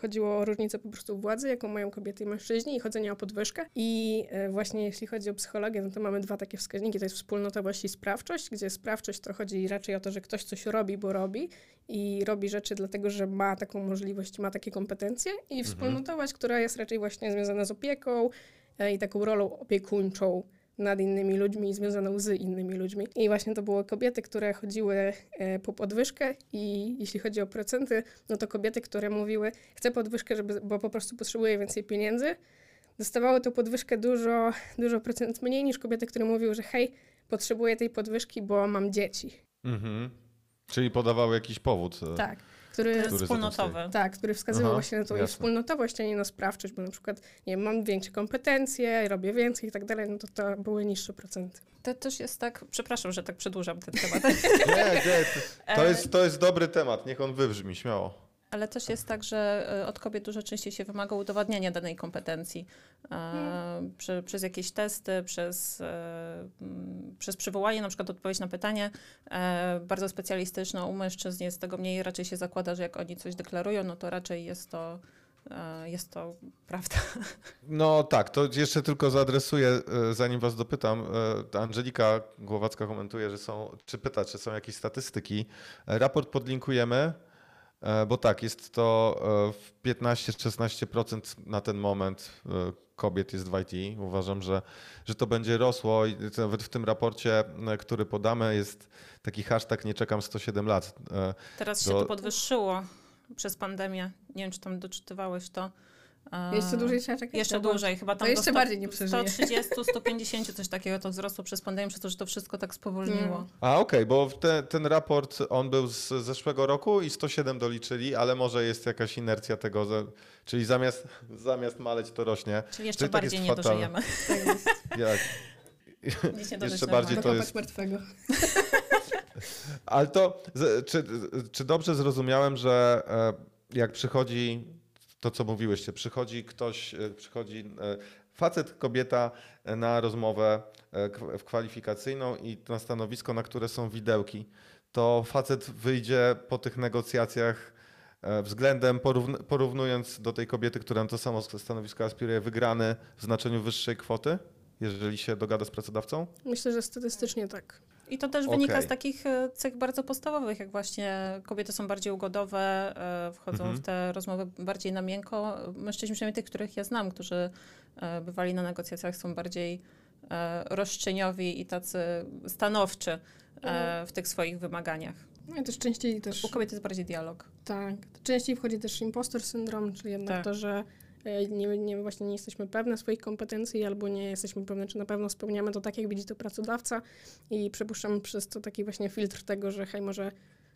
chodziło o różnicę po prostu władzy, jaką mają kobiety i mężczyźni i chodzenie o podwyżkę. I e, właśnie jeśli chodzi o psychologię, no to mamy dwa takie wskaźniki, to jest wspólnotowość i sprawczość, gdzie sprawczość to chodzi raczej o to, że ktoś coś robi, bo robi i robi rzeczy dlatego, że ma taką możliwość, ma takie kompetencje. I wspólnotowość, która jest raczej właśnie związana z opieką e, i taką rolą opiekuńczą nad innymi ludźmi i związaną z innymi ludźmi. I właśnie to były kobiety, które chodziły e, po podwyżkę i jeśli chodzi o procenty, no to kobiety, które mówiły, chcę podwyżkę, żeby, bo po prostu potrzebuję więcej pieniędzy, dostawały tą podwyżkę dużo, dużo procent mniej niż kobiety, które mówiły, że hej, potrzebuję tej podwyżki, bo mam dzieci. Mhm. Czyli podawały jakiś powód. e, Tak. Który, tym wspólnotowy. tak, który wskazywał Aha, właśnie na tą wspólnotowość, a nie na sprawczość, bo na przykład, nie wiem, mam większe kompetencje, robię więcej i tak dalej, no to to były niższe procenty. To też jest tak, przepraszam, że tak przedłużam ten temat, Nie, nie, to, to, jest, to jest dobry temat, niech on wybrzmi, śmiało. Ale też jest tak, że e, od kobiet dużo częściej się wymaga udowadniania danej kompetencji e, prze, przez jakieś testy, przez, e, przez przywołanie na przykład odpowiedź na pytanie e, bardzo specjalistyczne u mężczyzn jest tego mniej, raczej się zakłada, że jak oni coś deklarują, no to raczej jest to, e, jest to prawda. No tak, to jeszcze tylko zaadresuję, zanim was dopytam. Angelika Głowacka komentuje, że są, czy pyta, czy są jakieś statystyki. Raport podlinkujemy, bo tak, jest to e, w 15-16% na ten moment e, kobiet jest w IT. Uważam, że, że to będzie rosło i nawet w tym raporcie, e, który podamy, jest taki hashtag nie czekam 107 lat. E, Teraz się To- to podwyższyło przez pandemię. Nie wiem, czy tam doczytywałeś to. Jeszcze dłużej trzeba czekać? Jeszcze bo- dłużej, chyba tam to do jeszcze 100, bardziej nie przeżyje. 130, 150, coś takiego to wzrosło przez pandemię, przez to, że to wszystko tak spowolniło. Mm. A okej, bo w te, ten raport on był z zeszłego roku i 107 doliczyli, ale może jest jakaś inercja tego, że, czyli zamiast, zamiast maleć to rośnie. Czyli jeszcze Czyli tak bardziej jest nie fatalne. dożyjemy. Tak jest. Jak, Jeszcze bardziej to jest- martwego. ale to, czy, czy dobrze zrozumiałem, że e, jak przychodzi to, co mówiłyście, przychodzi ktoś, e, przychodzi e, facet, kobieta e, na rozmowę kwalifikacyjną i na stanowisko, na które są widełki, to facet wyjdzie po tych negocjacjach względem, porówn- porównując do tej kobiety, która na to samo stanowisko aspiruje, wygrany w znaczeniu wyższej kwoty, jeżeli się dogada z pracodawcą? Myślę, że statystycznie tak. I to też wynika z takich e, cech bardzo podstawowych, jak właśnie kobiety są bardziej ugodowe, e, wchodzą Mhm. w te rozmowy bardziej na miękko. Mężczyźni, przynajmniej tych, których ja znam, którzy e, bywali na negocjacjach, są bardziej roszczeniowi i tacy stanowczy e, w tych swoich wymaganiach. No i też częściej też... U kobiet jest bardziej dialog. Tak. Częściej wchodzi też impostor syndrom, czyli jednak Tak. to, że nie, nie, właśnie nie jesteśmy pewne swoich kompetencji albo nie jesteśmy pewne, czy na pewno spełniamy to tak, jak widzi to pracodawca i przepuszczamy przez to taki właśnie filtr tego, że hej, może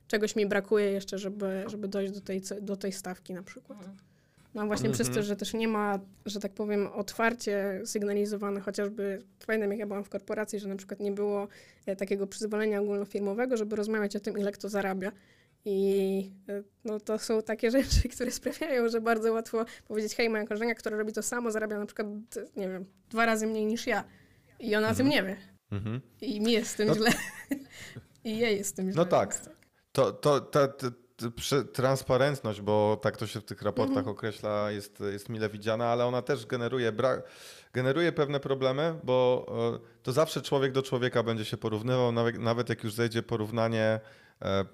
czegoś mi brakuje jeszcze, żeby, żeby dojść do tej, do tej stawki na przykład. No właśnie przez to, Mhm. że też nie ma, że tak powiem, otwarcie sygnalizowane, chociażby pamiętam jak ja byłam w korporacji, że na przykład nie było e, takiego przyzwolenia ogólnofirmowego, żeby rozmawiać o tym, ile kto zarabia. I e, no, to są takie rzeczy, które sprawiają, że bardzo łatwo powiedzieć, hej, moja koleżanka, która robi to samo, zarabia na przykład, nie wiem, dwa razy mniej niż ja. I ona o tym nie wie. Mhm. I mi jest z tym No- źle. I jej jest z tym źle. No tak. To, to ta przy- transparentność, bo tak to się w tych raportach Mhm. określa, jest, jest mile widziana, ale ona też generuje, bra- generuje pewne problemy, bo e, to zawsze człowiek do człowieka będzie się porównywał, nawet, nawet jak już zejdzie porównanie e,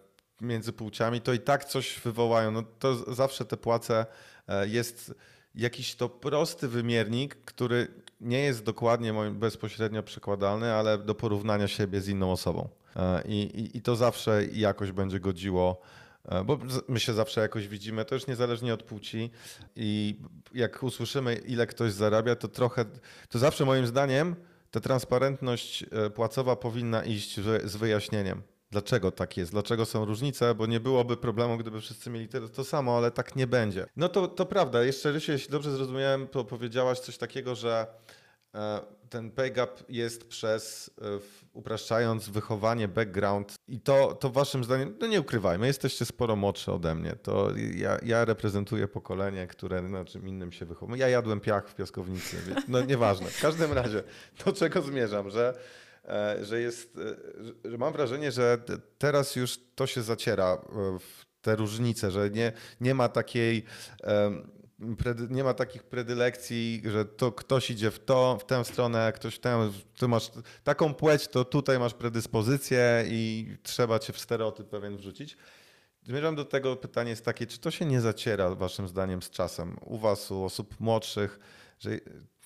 między płciami, to i tak coś wywołają. No to zawsze te płace e, jest jakiś to prosty wymiernik, który nie jest dokładnie moim bezpośrednio przekładalny, ale do porównania siebie z inną osobą. E, I, i, i to zawsze jakoś będzie godziło E, bo my się zawsze jakoś widzimy, to już niezależnie od płci i jak usłyszymy, ile ktoś zarabia, to trochę, to zawsze moim zdaniem ta transparentność płacowa powinna iść z wyjaśnieniem. Dlaczego tak jest? Dlaczego są różnice? Bo nie byłoby problemu, gdyby wszyscy mieli to, samo, ale tak nie będzie. No to, to prawda. Jeszcze, Rysiu, jeśli dobrze zrozumiałem, to powiedziałaś coś takiego, że E, ten pay gap jest przez, e, upraszczając, wychowanie, background i to, to waszym zdaniem, no nie ukrywajmy, jesteście sporo młodsze ode mnie. To ja, ja reprezentuję pokolenie, które na czym innym się wychowało. Ja jadłem piach w piaskownicy, no nieważne. W każdym razie, do czego zmierzam, że że jest, że mam wrażenie, że teraz już to się zaciera w te różnice, że nie, nie ma takiej nie ma takich predylekcji, że to ktoś idzie w to, w tę stronę, ktoś w tę, ty masz taką płeć, to tutaj masz predyspozycję i trzeba cię w stereotyp pewien wrzucić. Zmierzam do tego, pytanie jest takie, czy to się nie zaciera waszym zdaniem z czasem? U was, u osób młodszych, że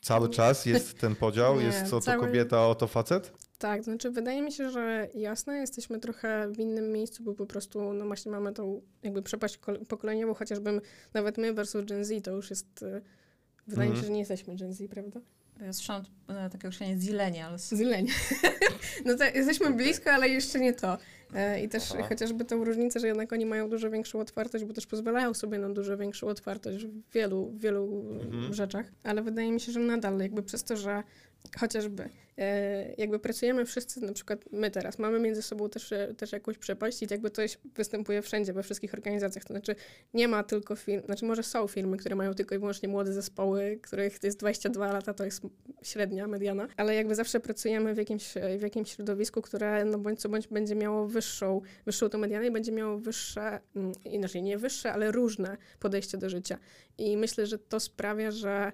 cały czas jest ten podział, nie, jest co cały... to kobieta, o to facet? Tak, znaczy wydaje mi się, że jasne, jesteśmy trochę w innym miejscu, bo po prostu no właśnie mamy tą jakby przepaść pokoleniową, chociażby nawet my versus Gen Z to już jest, e, wydaje mi się, mhm. że nie jesteśmy Gen Z, prawda? Ja słyszałam e, takie określenie zilenials. Zilenia. no to jesteśmy blisko, ale jeszcze nie to. E, I też Aha. chociażby tą różnicę, że jednak oni mają dużo większą otwartość, bo też pozwalają sobie na dużo większą otwartość w wielu, wielu mhm. rzeczach. Ale wydaje mi się, że nadal jakby przez to, że chociażby e, jakby pracujemy wszyscy, na przykład my teraz, mamy między sobą też, e, też jakąś przepaść i jakby to występuje wszędzie, we wszystkich organizacjach, to znaczy nie ma tylko firm, znaczy może są firmy, które mają tylko i wyłącznie młode zespoły, których jest 22 lata, to jest średnia, mediana, ale jakby zawsze pracujemy w jakimś, w jakimś środowisku, które no bądź co bądź będzie miało wyższą, wyższą tą medianę i będzie miało wyższe, mm, inaczej nie wyższe, ale różne podejście do życia. I myślę, że to sprawia, że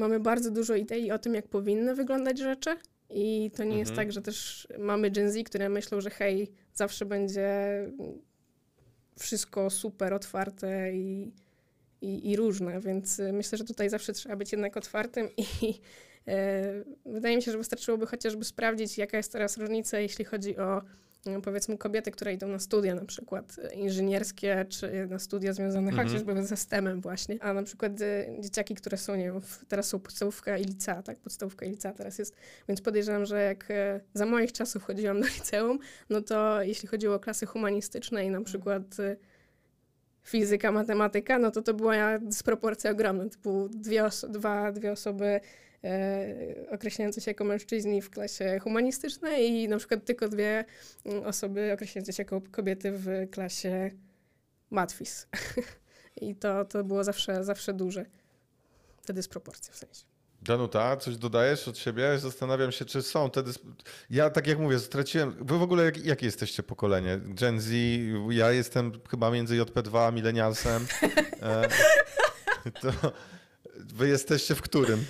mamy bardzo dużo idei o tym, jak powinny wyglądać rzeczy. I to nie mhm. jest tak, że też mamy Gen Z, które myślą, że hej, zawsze będzie wszystko super otwarte i, i, i różne, więc y, myślę, że tutaj zawsze trzeba być jednak otwartym i e, wydaje mi się, że wystarczyłoby chociażby sprawdzić, jaka jest teraz różnica, jeśli chodzi o powiedzmy kobiety, które idą na studia na przykład inżynierskie, czy na studia związane mhm. chociażby ze STEM-em właśnie, a na przykład y, dzieciaki, które są, nie wiem, teraz są podstawówka i licea, tak, podstawówka i licea teraz jest, więc podejrzewam, że jak e, za moich czasów chodziłam do liceum, no to jeśli chodziło o klasy humanistyczne i na przykład y, fizyka, matematyka, no to to była dysproporcja ogromna, typu dwie, oso dwa, dwie osoby e, określające się jako mężczyźni w klasie humanistycznej i na przykład tylko dwie mm, osoby określające się jako kobiety w klasie matwis. I to, to było zawsze, zawsze duże, te dysproporcje w sensie. Danuta, coś dodajesz od siebie? Zastanawiam się, czy są te. Ja, tak jak mówię, straciłem. Wy w ogóle jak, jakie jesteście pokolenie? Gen Z, ja jestem chyba między JP2 a Millennialsem. E, to wy jesteście w którym?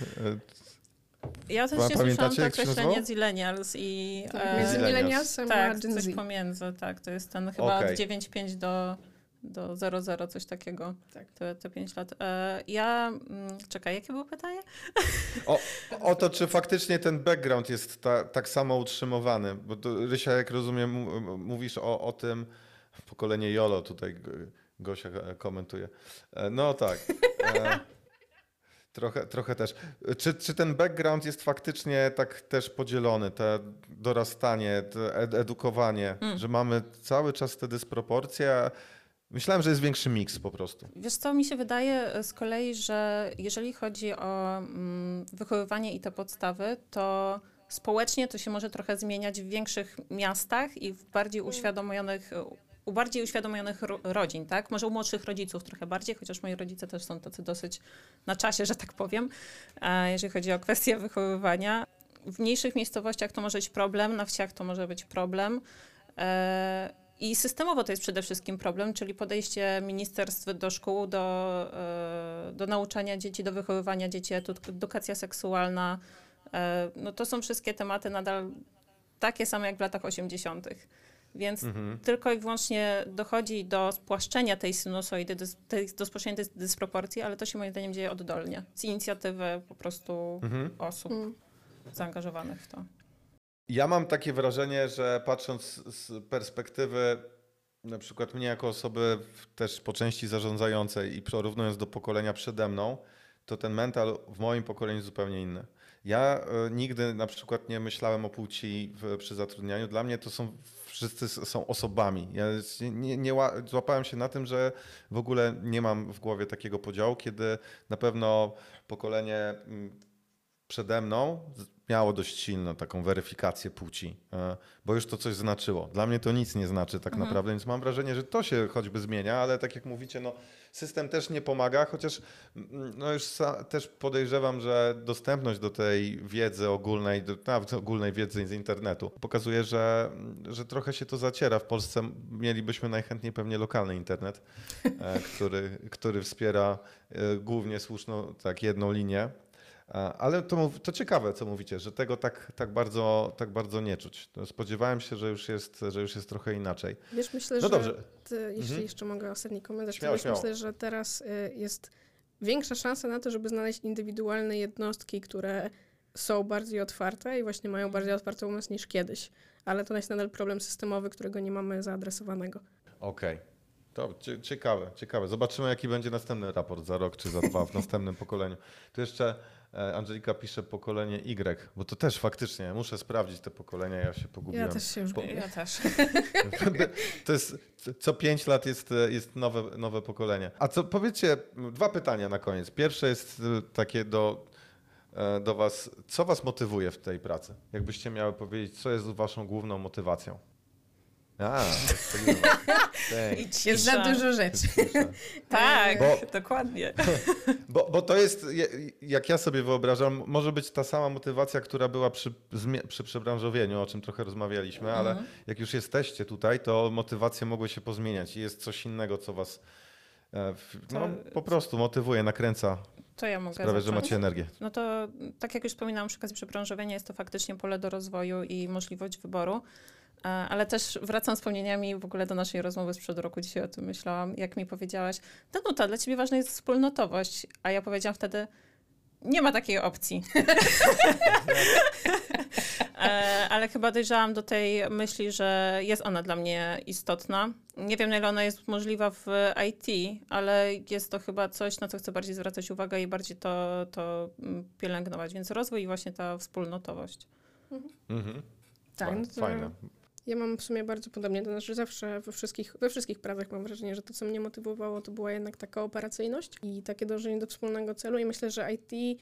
Ja też się słyszałam to określenie Zillennials i... Tak, e, między Millennialsem tak, a Gen Z. coś pomiędzy, tak. To jest ten chyba okay. od 9.5 do do 00, coś takiego. Tak. Te, te 5 lat. E, ja, mm, czekaj, jakie było pytanie? O, o to, czy faktycznie ten background jest ta, tak samo utrzymowany. Bo to, Rysia, jak rozumiem, mówisz o, o tym, pokolenie Jolo tutaj Gosia komentuje. E, no tak. Trochę, trochę też. Czy, czy ten background jest faktycznie tak też podzielony, te dorastanie, te edukowanie, mm. że mamy cały czas te dysproporcje, Myślałem, że jest większy miks po prostu. Wiesz co, mi się wydaje e, z kolei, że jeżeli chodzi o mm, wychowywanie i te podstawy, to społecznie to się może trochę zmieniać w większych miastach i w bardziej uświadomionych u bardziej uświadomionych ro rodzin, tak? Może u młodszych rodziców trochę bardziej, chociaż moi rodzice też są tacy dosyć na czasie, że tak powiem, e, jeżeli chodzi o kwestię wychowywania. W mniejszych miejscowościach to może być problem, na wsiach to może być problem. E, i systemowo to jest przede wszystkim problem, czyli podejście ministerstw do szkół, do, e, do nauczania dzieci, do wychowywania dzieci, edukacja seksualna. No to są wszystkie tematy nadal takie same jak w latach 80. Więc Mhm. tylko i wyłącznie dochodzi do spłaszczenia tej sinusoidy, do spłaszczenia tej dysproporcji, ale to się moim zdaniem dzieje oddolnie, z inicjatywy po prostu Mhm. osób Mm. zaangażowanych w to. Ja mam takie wrażenie, że patrząc z perspektywy na przykład mnie jako osoby też po części zarządzającej i porównując do pokolenia przede mną, to ten mental w moim pokoleniu jest zupełnie inny. Ja e, nigdy na przykład nie myślałem o płci w, przy zatrudnianiu. Dla mnie to są wszyscy są osobami. Ja nie, nie ła- złapałem się na tym, że w ogóle nie mam w głowie takiego podziału, kiedy na pewno pokolenie mm, przede mną miało dość silną taką weryfikację płci, e, bo już to coś znaczyło. Dla mnie to nic nie znaczy tak naprawdę, więc mam wrażenie, że to się choćby zmienia, ale tak jak mówicie, no, system też nie pomaga, chociaż no już też podejrzewam, że dostępność do tej wiedzy ogólnej, do, nawet ogólnej wiedzy z internetu pokazuje, że, że trochę się to zaciera. W Polsce mielibyśmy najchętniej pewnie lokalny internet, e, który, który wspiera e, głównie słuszną, tak, jedną linię. A, Ale to, to ciekawe, co mówicie, że tego tak, tak, bardzo, tak bardzo nie czuć. To Spodziewałem się, że już jest, że już jest trochę inaczej. Wiesz, myślę, No że dobrze. ty, jeśli Mhm. jeszcze mogę ostatni komentarz, Śmiało, to śmiało. myślę, że teraz y, jest większa szansa na to, żeby znaleźć indywidualne jednostki, które są bardziej otwarte i właśnie mają bardziej otwarty umysł niż kiedyś. Ale to jest nadal problem systemowy, którego nie mamy zaadresowanego. Okej. To cie- ciekawe, ciekawe. Zobaczymy, jaki będzie następny raport za rok czy za dwa w następnym pokoleniu. Tu jeszcze e, Angelika pisze pokolenie Y, bo to też faktycznie, muszę sprawdzić te pokolenia, ja się pogubiłem. Ja też się już Po-. Ja też. To jest co pięć lat jest, jest nowe, nowe pokolenie. A co powiedzcie, dwa pytania na koniec. Pierwsze jest e, takie do, e, do Was. Co Was motywuje w tej pracy? Jakbyście miały powiedzieć, co jest Waszą główną motywacją? A. Thanks. Jest za dużo rzeczy. Tak, Bo- dokładnie. Bo, bo to jest, je- jak ja sobie wyobrażam, może być ta sama motywacja, która była przy, przy przebranżowieniu, o czym trochę rozmawialiśmy, ale jak już jesteście tutaj, to motywacje mogły się pozmieniać i jest coś innego, co was e, no, To- po prostu motywuje, nakręca, To ja mogę sprawia, że macie energię. No to tak jak już wspominałam przy okazji przebranżowienia, jest to faktycznie pole do rozwoju i możliwość wyboru. E, Ale też wracam wspomnieniami w ogóle do naszej rozmowy sprzed roku, dzisiaj o tym myślałam, jak mi powiedziałaś, Danuta, dla ciebie ważna jest wspólnotowość, a ja powiedziałam wtedy, nie ma takiej opcji. E, Ale chyba dojrzałam do tej myśli, że jest ona dla mnie istotna. Nie wiem, na ile ona jest możliwa w IT, ale jest to chyba coś, na co chcę bardziej zwracać uwagę i bardziej to, to mm, pielęgnować. Więc rozwój i właśnie ta wspólnotowość. Mhm. Tak, Fa- no to Fajne. Ja mam w sumie bardzo podobnie. To znaczy zawsze we wszystkich, we wszystkich pracach mam wrażenie, że to, co mnie motywowało, to była jednak taka operacyjność i takie dążenie do wspólnego celu i myślę, że IT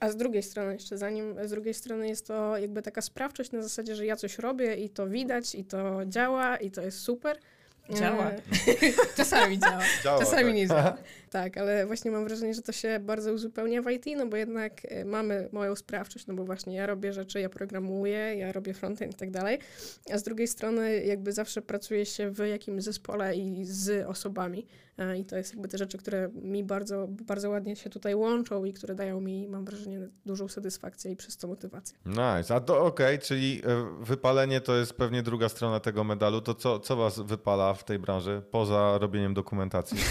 a z drugiej strony, jeszcze zanim, z drugiej strony jest to jakby taka sprawczość na zasadzie, że ja coś robię i to widać, i to działa, i to jest super. Działa. E, Czasami działa. Działa, Czasami tak. nie działa. Tak, ale właśnie mam wrażenie, że to się bardzo uzupełnia w IT, no bo jednak e, mamy moją sprawczość, no bo właśnie ja robię rzeczy, ja programuję, ja robię frontend i tak dalej, a z drugiej strony jakby zawsze pracuje się w jakimś zespole i z osobami i to jest jakby te rzeczy, które mi bardzo, bardzo ładnie się tutaj łączą i które dają mi, mam wrażenie, dużą satysfakcję i przez to motywację. Nice, a to okej, czyli e, wypalenie to jest pewnie druga strona tego medalu. To co, co was wypala w tej branży, poza robieniem dokumentacji?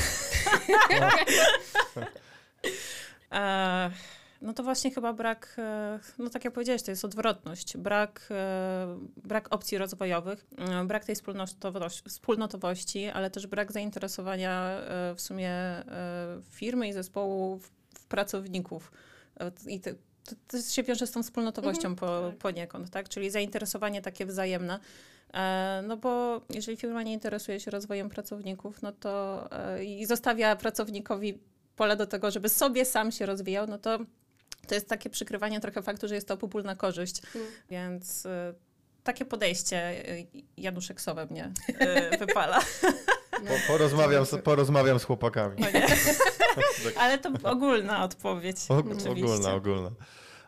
E, no to właśnie chyba brak, e, no tak jak powiedziałeś, to jest odwrotność. Brak, e, brak opcji rozwojowych, e, brak tej wspólnotowości, wspólnotowości, ale też brak zainteresowania w sumie firmy i zespołu w, w pracowników. I te, to, to się wiąże z tą wspólnotowością po, poniekąd, tak? Czyli zainteresowanie takie wzajemne. No bo jeżeli firma nie interesuje się rozwojem pracowników, no to i zostawia pracownikowi pole do tego, żeby sobie sam się rozwijał, no to to jest takie przykrywanie trochę faktu, że jest to popólna korzyść. Mm. Więc y, takie podejście y, Januszeksowe mnie y, wypala. Po, porozmawiam, z, porozmawiam z chłopakami. No? Ale to ogólna odpowiedź. Og- ogólna, ogólna.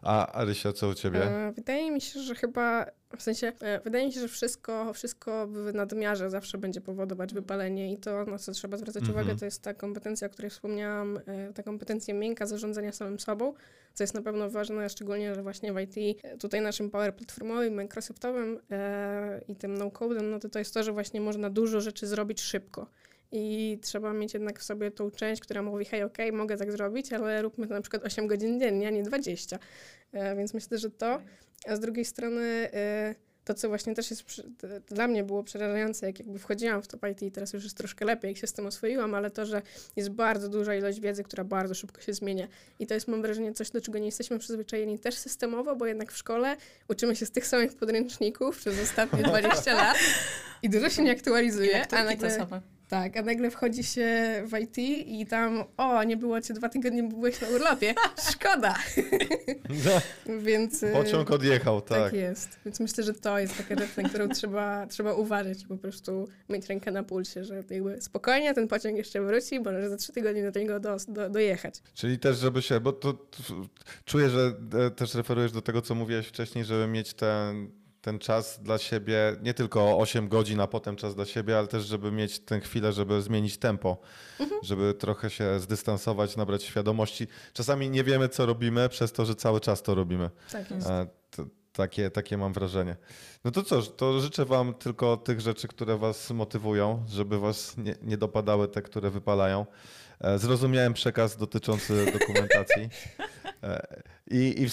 A Arysia, co u ciebie? E, Wydaje mi się, że chyba W sensie, e, wydaje mi się, że wszystko, wszystko w nadmiarze zawsze będzie powodować wypalenie i to, na co trzeba zwracać Mhm. uwagę, to jest ta kompetencja, o której wspomniałam, e, ta kompetencja miękka zarządzania samym sobą, co jest na pewno ważne, szczególnie, że właśnie w IT, e, tutaj naszym power platformowym, Microsoftowym e, i tym no-codem, no to to jest to, że właśnie można dużo rzeczy zrobić szybko. I trzeba mieć jednak w sobie tą część, która mówi, hej, okej, mogę tak zrobić, ale róbmy to na przykład 8 godzin dziennie, a nie 20. E, więc myślę, że to. A z drugiej strony e, to, co właśnie też jest dla mnie było przerażające, jak jakby wchodziłam w to IT i teraz już jest troszkę lepiej, jak się z tym oswoiłam, ale to, że jest bardzo duża ilość wiedzy, która bardzo szybko się zmienia. I to jest, mam wrażenie, coś, do czego nie jesteśmy przyzwyczajeni też systemowo, bo jednak w szkole uczymy się z tych samych podręczników przez ostatnie 20 lat i dużo się nie I aktualizuje, a lekturki nagle... te same. Tak, a nagle wchodzi się w IT i tam, o, nie było cię dwa tygodnie, bo byłeś na urlopie. Szkoda. Więc. y, Pociąg odjechał, tak. tak. jest. Więc myślę, że to jest taka rzecz, na którą trzeba, trzeba uważać po prostu mieć rękę na pulsie, że jakby spokojnie ten pociąg jeszcze wróci, bo może za trzy tygodnie do niego do, do, dojechać. Czyli też, żeby się, bo to, to czuję, że e, też referujesz do tego, co mówiłeś wcześniej, żeby mieć ten, ten czas dla siebie, nie tylko 8 godzin, a potem czas dla siebie, ale też, żeby mieć tę chwilę, żeby zmienić tempo, żeby trochę się zdystansować, nabrać świadomości. Czasami nie wiemy, co robimy, przez to, że cały czas to robimy. Tak jest. Takie, takie mam wrażenie. No to cóż, to życzę Wam tylko tych rzeczy, które Was motywują, żeby Was nie, nie dopadały te, które wypalają. E, Zrozumiałem przekaz dotyczący dokumentacji e, i, i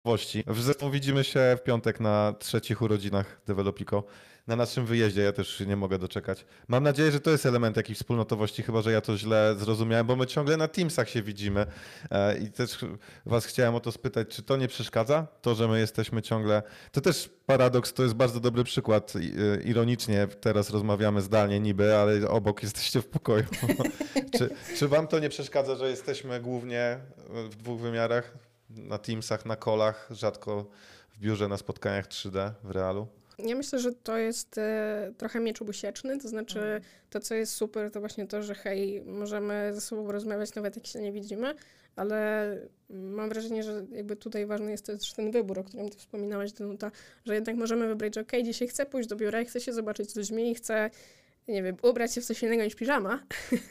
wspólnotowości. Zresztą widzimy się w piątek na trzecich urodzinach Developico. Na naszym wyjeździe ja też nie mogę doczekać. Mam nadzieję, że to jest element jakiejś wspólnotowości, chyba że ja to źle zrozumiałem, bo my ciągle na Teamsach się widzimy. E, I też Was chciałem o to spytać, czy to nie przeszkadza? To, że my jesteśmy ciągle. To też paradoks, to jest bardzo dobry przykład. E, Ironicznie teraz rozmawiamy zdalnie niby, ale obok jesteście w pokoju. czy, czy Wam to nie przeszkadza, że jesteśmy głównie w dwóch wymiarach? Na Teamsach, na kolach, rzadko w biurze, na spotkaniach 3D w realu? Ja myślę, że to jest e, trochę miecz obusieczny, to znaczy to, co jest super, to właśnie to, że hej, możemy ze sobą rozmawiać nawet jak się nie widzimy, ale mam wrażenie, że jakby tutaj ważny jest też ten wybór, o którym ty wspominałaś, Danuta, że jednak możemy wybrać, że okej, dzisiaj chcę pójść do biura i chcę się zobaczyć z ludźmi i chcę, nie wiem, ubrać się w coś innego niż piżama,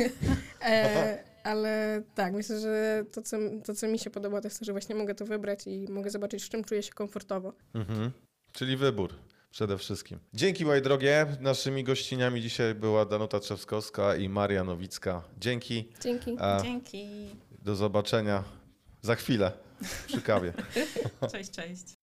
e, ale tak, myślę, że to co, to, co mi się podoba, to jest to, że właśnie mogę to wybrać i mogę zobaczyć, z czym czuję się komfortowo. Mhm. Czyli wybór przede wszystkim. Dzięki moje drogie. Naszymi gościniami dzisiaj była Danuta Trzewskowska i Maria Nowicka. Dzięki. Dzięki. A Dzięki. do zobaczenia za chwilę przy kawie. Cześć, cześć.